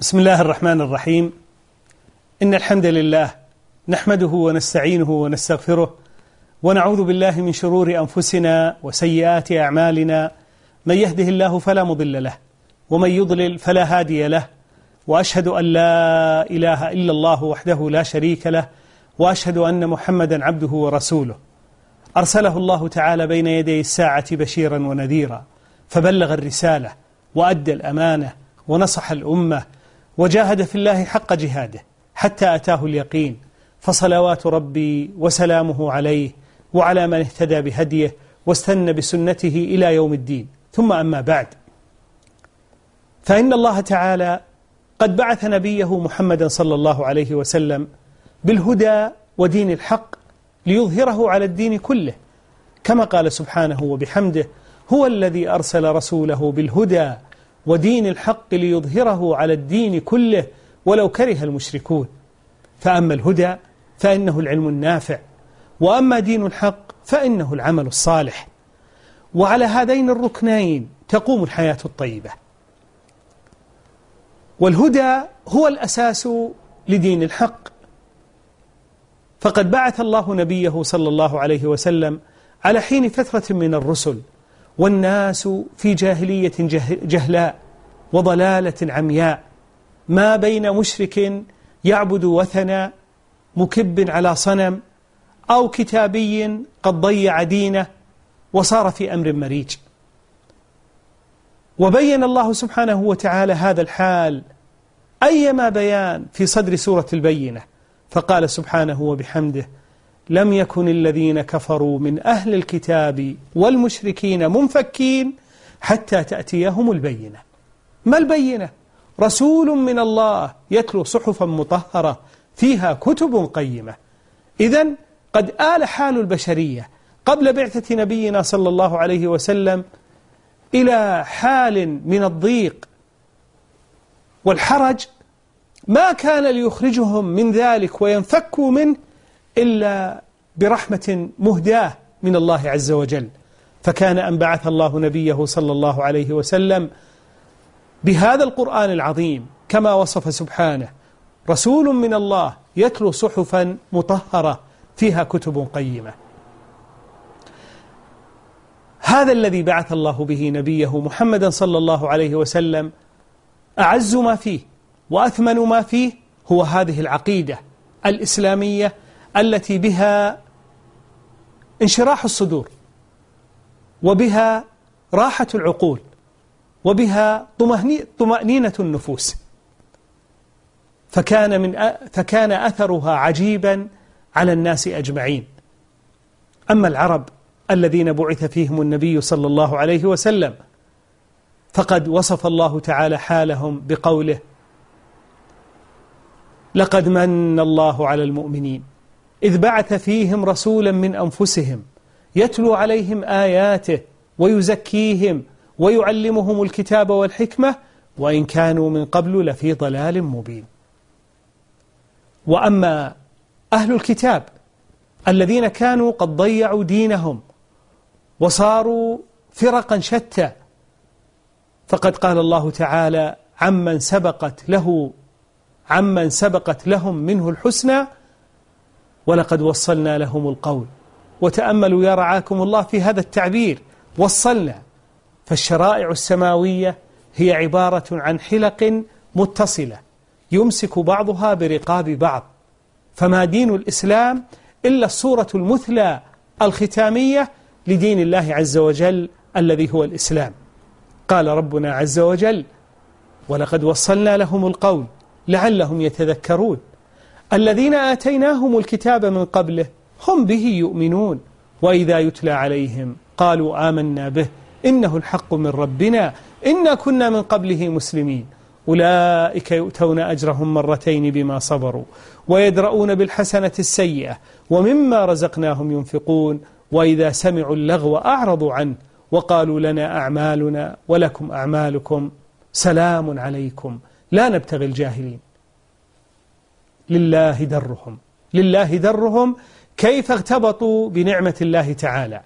بسم الله الرحمن الرحيم إن الحمد لله نحمده ونستعينه ونستغفره ونعوذ بالله من شرور أنفسنا وسيئات أعمالنا من يهده الله فلا مضل له ومن يضلل فلا هادي له وأشهد أن لا إله إلا الله وحده لا شريك له وأشهد أن محمدا عبده ورسوله أرسله الله تعالى بين يدي الساعة بشيرا ونذيرا فبلغ الرسالة وأدى الأمانة ونصح الأمة وجاهد في الله حق جهاده حتى أتاه اليقين فصلوات ربي وسلامه عليه وعلى من اهتدى بهديه واستنى بسنته إلى يوم الدين. ثم أما بعد فإن الله تعالى قد بعث نبيه محمدا صلى الله عليه وسلم بالهدى ودين الحق ليظهره على الدين كله كما قال سبحانه وبحمده هو الذي أرسل رسوله بالهدى ودين الحق ليظهره على الدين كله ولو كره المشركون. فأما الهدى فإنه العلم النافع وأما دين الحق فإنه العمل الصالح. وعلى هذين الركنين تقوم الحياة الطيبة. والهدى هو الأساس لدين الحق. فقد بعث الله نبيه صلى الله عليه وسلم على حين فترة من الرسل والناس في جاهلية جهلاء وضلالة عمياء. ما بين مشرك يعبد وثنا مكب على صنم أو كتابي قد ضيع دينه وصار في أمر مريج. وبين الله سبحانه وتعالى هذا الحال أيما بيان في صدر سورة البينة. فقال سبحانه وبحمده لم يكن الذين كفروا من أهل الكتاب والمشركين منفكين حتى تأتيهم البينة. ما البينة؟ رسول من الله يتلو صحفا مطهرة فيها كتب قيمة. إذا قد آل حال البشرية قبل بعثة نبينا صلى الله عليه وسلم إلى حال من الضيق والحرج. ما كان ليخرجهم من ذلك وينفكوا منه إلا برحمة مهداة من الله عز وجل. فكان أن بعث الله نبيه صلى الله عليه وسلم بهذا القرآن العظيم كما وصف سبحانه رسول من الله يتلو صحفا مطهرة فيها كتب قيمة. هذا الذي بعث الله به نبيه محمدا صلى الله عليه وسلم أعز ما فيه وأثمن ما فيه هو هذه العقيدة الإسلامية التي بها انشراح الصدور وبها راحة العقول وبها طمأنينة النفوس. فكان, من فكان أثرها عجيبا على الناس أجمعين. أما العرب الذين بعث فيهم النبي صلى الله عليه وسلم فقد وصف الله تعالى حالهم بقوله لقد من الله على المؤمنين. إذ بعث فيهم رسولا من أنفسهم يتلو عليهم آياته ويزكيهم ويعلمهم الكتاب والحكمة وإن كانوا من قبل لفي ضلال مبين. وأما أهل الكتاب الذين كانوا قد ضيعوا دينهم وصاروا فرقا شتى فقد قال الله تعالى عمن سبقت له عمن سبقت لهم منه الحسنى ولقد وصلنا لهم القول. وتأملوا يا رعاكم الله في هذا التعبير. وصلنا. فالشرائع السماوية هي عبارة عن حلق متصلة يمسك بعضها برقاب بعض. فما دين الإسلام إلا الصورة المثلى الختامية لدين الله عز وجل الذي هو الإسلام. قال ربنا عز وجل ولقد وصلنا لهم القول لعلهم يتذكرون الذين آتيناهم الكتاب من قبله هم به يؤمنون وإذا يتلى عليهم قالوا آمنا به إنه الحق من ربنا إنا كنا من قبله مسلمين. أولئك يؤتون أجرهم مرتين بما صبروا ويدرؤون بالحسنة السيئة ومما رزقناهم ينفقون وإذا سمعوا اللغو أعرضوا عنه وقالوا لنا أعمالنا ولكم أعمالكم سلام عليكم لا نبتغي الجاهلين. لله درهم. لله درهم كيف اغتبطوا بنعمة الله تعالى.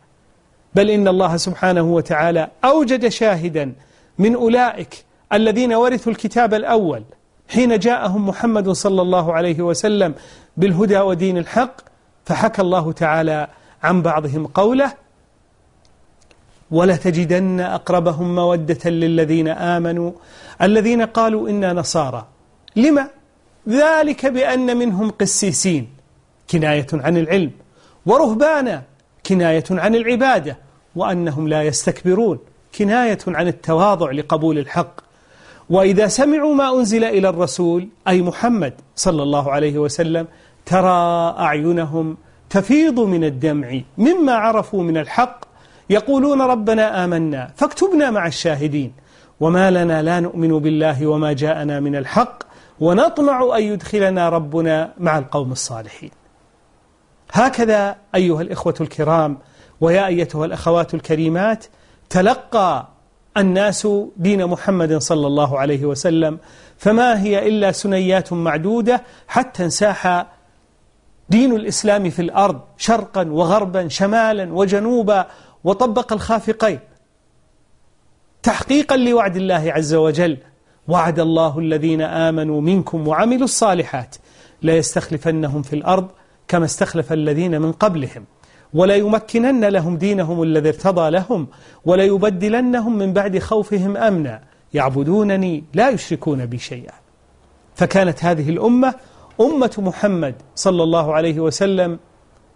بل إن الله سبحانه وتعالى أوجد شاهدا من أولئك الذين ورثوا الكتاب الأول حين جاءهم محمد صلى الله عليه وسلم بالهدى ودين الحق فحكى الله تعالى عن بعضهم قوله ولتجدن أقربهم مودة للذين آمنوا الذين قالوا إنا نصارى. لما؟ ذلك بأن منهم قسيسين كناية عن العلم ورهبانا كناية عن العبادة وأنهم لا يستكبرون كناية عن التواضع لقبول الحق. وإذا سمعوا ما أنزل إلى الرسول أي محمد صلى الله عليه وسلم ترى أعينهم تفيض من الدمع مما عرفوا من الحق يقولون ربنا آمنا فاكتبنا مع الشاهدين وما لنا لا نؤمن بالله وما جاءنا من الحق ونطمع أن يدخلنا ربنا مع القوم الصالحين. هكذا أيها الإخوة الكرام ويا أيتها الأخوات الكريمات تلقى الناس دين محمد صلى الله عليه وسلم فما هي إلا سنيات معدودة حتى انساح دين الإسلام في الأرض شرقا وغربا شمالا وجنوبا وطبق الخافقين. تحقيقا لوعد الله عز وجل وعد الله الذين آمنوا منكم وعملوا الصالحات لا يستخلفنهم في الأرض كما استخلف الذين من قبلهم. ولا يمكنن لهم دينهم الذي ارتضى لهم ولا يبدلنهم من بعد خوفهم أمنا. يعبدونني لا يشركون بي شيئا. فكانت هذه الأمة أمة محمد صلى الله عليه وسلم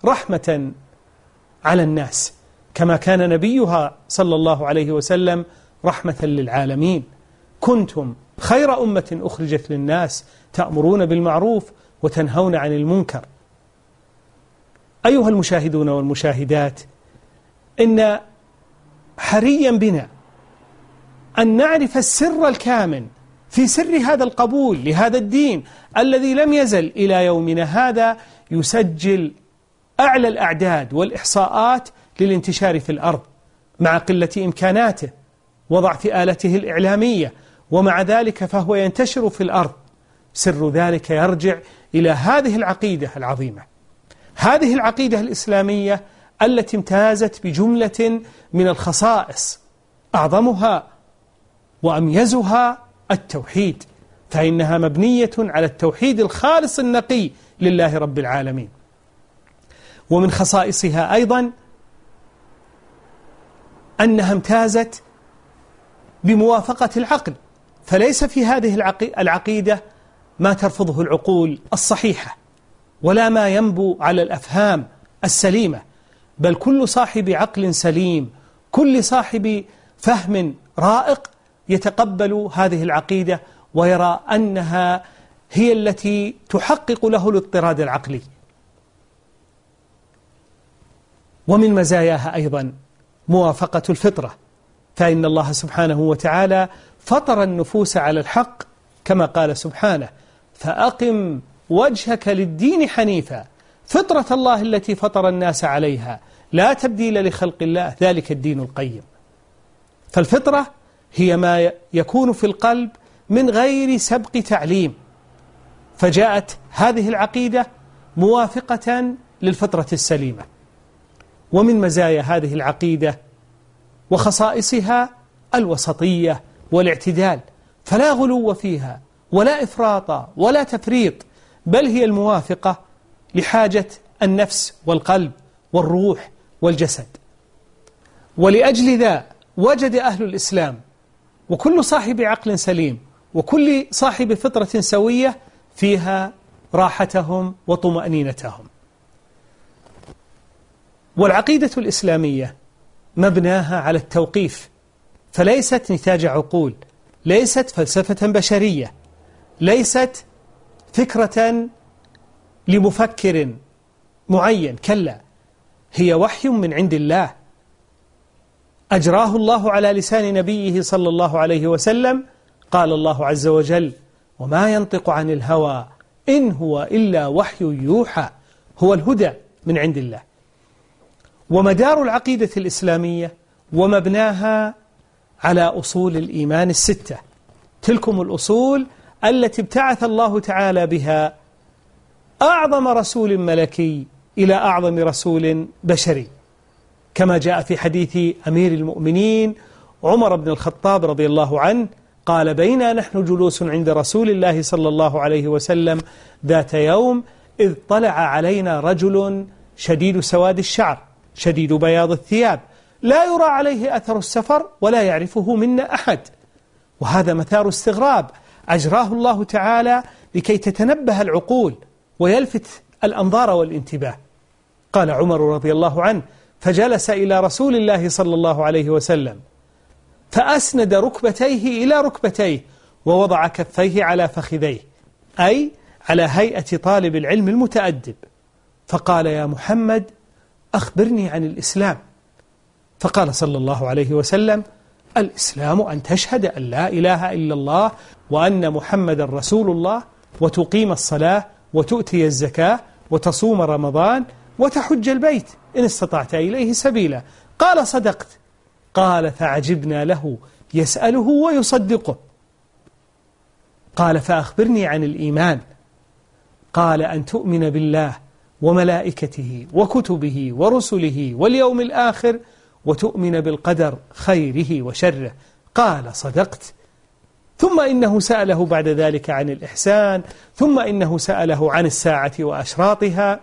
رحمة على الناس كما كان نبيها صلى الله عليه وسلم رحمة للعالمين. كنتم خير أمة أخرجت للناس تأمرون بالمعروف وتنهون عن المنكر. أيها المشاهدون والمشاهدات إن حريا بنا أن نعرف السر الكامن في سر هذا القبول لهذا الدين الذي لم يزل إلى يومنا هذا يسجل أعلى الأعداد والإحصاءات للانتشار في الأرض مع قلة إمكاناته وضعف آلته الإعلامية ومع ذلك فهو ينتشر في الأرض. سر ذلك يرجع إلى هذه العقيدة العظيمة. هذه العقيدة الإسلامية التي امتازت بجملة من الخصائص أعظمها وأميزها التوحيد فإنها مبنية على التوحيد الخالص النقي لله رب العالمين. ومن خصائصها أيضا أنها امتازت بموافقة العقل. فليس في هذه العقيدة ما ترفضه العقول الصحيحة ولا ما ينبو على الأفهام السليمة بل كل صاحب عقل سليم كل صاحب فهم رائق يتقبل هذه العقيدة ويرى أنها هي التي تحقق له الاضطراد العقلي. ومن مزاياها أيضا موافقة الفطرة. فإن الله سبحانه وتعالى فطر النفوس على الحق كما قال سبحانه فأقم وجهك للدين حنيفا فطرة الله التي فطر الناس عليها لا تبديل لخلق الله ذلك الدين القيم. فالفطرة هي ما يكون في القلب من غير سبق تعليم. فجاءت هذه العقيدة موافقة للفطرة السليمة. ومن مزايا هذه العقيدة وخصائصها الوسطية والاعتدال فلا غلو فيها ولا إفراط ولا تفريط بل هي الموافقة لحاجة النفس والقلب والروح والجسد. ولأجل ذا وجد أهل الإسلام وكل صاحب عقل سليم وكل صاحب فطرة سوية فيها راحتهم وطمأنينتهم. والعقيدة الإسلامية مبناها على التوقيف. فليست نتاج عقول ليست فلسفة بشرية ليست فكرة لمفكر معين. كلا هي وحي من عند الله. أجراه الله على لسان نبيه صلى الله عليه وسلم. قال الله عز وجل وما ينطق عن الهوى إن هو إلا وحي يوحى. هو الهدى من عند الله. ومدار العقيدة الإسلامية ومبناها على أصول الإيمان الستة. تلكم الأصول التي ابتعث الله تعالى بها أعظم رسول ملكي إلى أعظم رسول بشري. كما جاء في حديث أمير المؤمنين عمر بن الخطاب رضي الله عنه قال بينا نحن جلوس عند رسول الله صلى الله عليه وسلم ذات يوم إذ طلع علينا رجل شديد سواد الشعر شديد بياض الثياب. لا يرى عليه أثر السفر ولا يعرفه منا أحد. وهذا مثار استغراب. أجراه الله تعالى لكي تتنبه العقول ويلفت الأنظار والانتباه. قال عمر رضي الله عنه فجلس إلى رسول الله صلى الله عليه وسلم فأسند ركبتيه إلى ركبتيه ووضع كفيه على فخذيه أي على هيئة طالب العلم المتأدب. فقال يا محمد أخبرني عن الإسلام. فقال صلى الله عليه وسلم الإسلام أن تشهد أن لا إله إلا الله وأن محمد رسول الله وتقيم الصلاة وتؤتي الزكاة وتصوم رمضان وتحج البيت إن استطعت إليه سبيلا. قال صدقت. قال فعجبنا له يسأله ويصدقه. قال فأخبرني عن الإيمان. قال أن تؤمن بالله وملائكته وكتبه ورسله واليوم الآخر وتؤمن بالقدر خيره وشره. قال صدقت. ثم إنه سأله بعد ذلك عن الإحسان ثم إنه سأله عن الساعة وأشراطها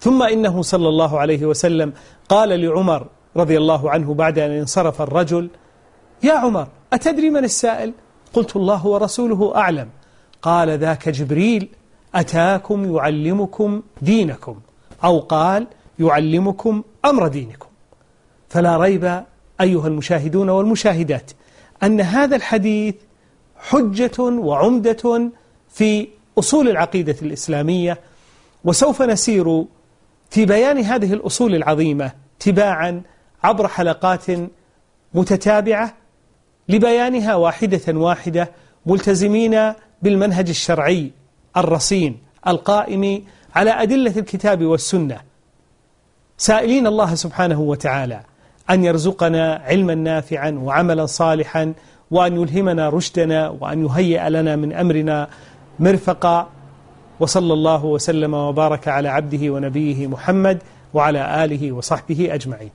ثم إنه صلى الله عليه وسلم قال لعمر رضي الله عنه بعد أن انصرف الرجل يا عمر أتدري من السائل؟ قلت الله ورسوله أعلم. قال ذاك جبريل. أتاكم يعلمكم دينكم أو قال يعلمكم أمر دينكم. فلا ريب أيها المشاهدون والمشاهدات أن هذا الحديث حجة وعمدة في أصول العقيدة الإسلامية وسوف نسير في بيان هذه الأصول العظيمة تباعا عبر حلقات متتابعة لبيانها واحدة واحدة ملتزمين بالمنهج الشرعي الرصين القائم على أدلة الكتاب والسنة. سائلين الله سبحانه وتعالى أن يرزقنا علما نافعا وعملا صالحا وأن يلهمنا رشدنا وأن يهيئ لنا من أمرنا مرفقا. وصلى الله وسلم وبارك على عبده ونبيه محمد وعلى آله وصحبه أجمعين.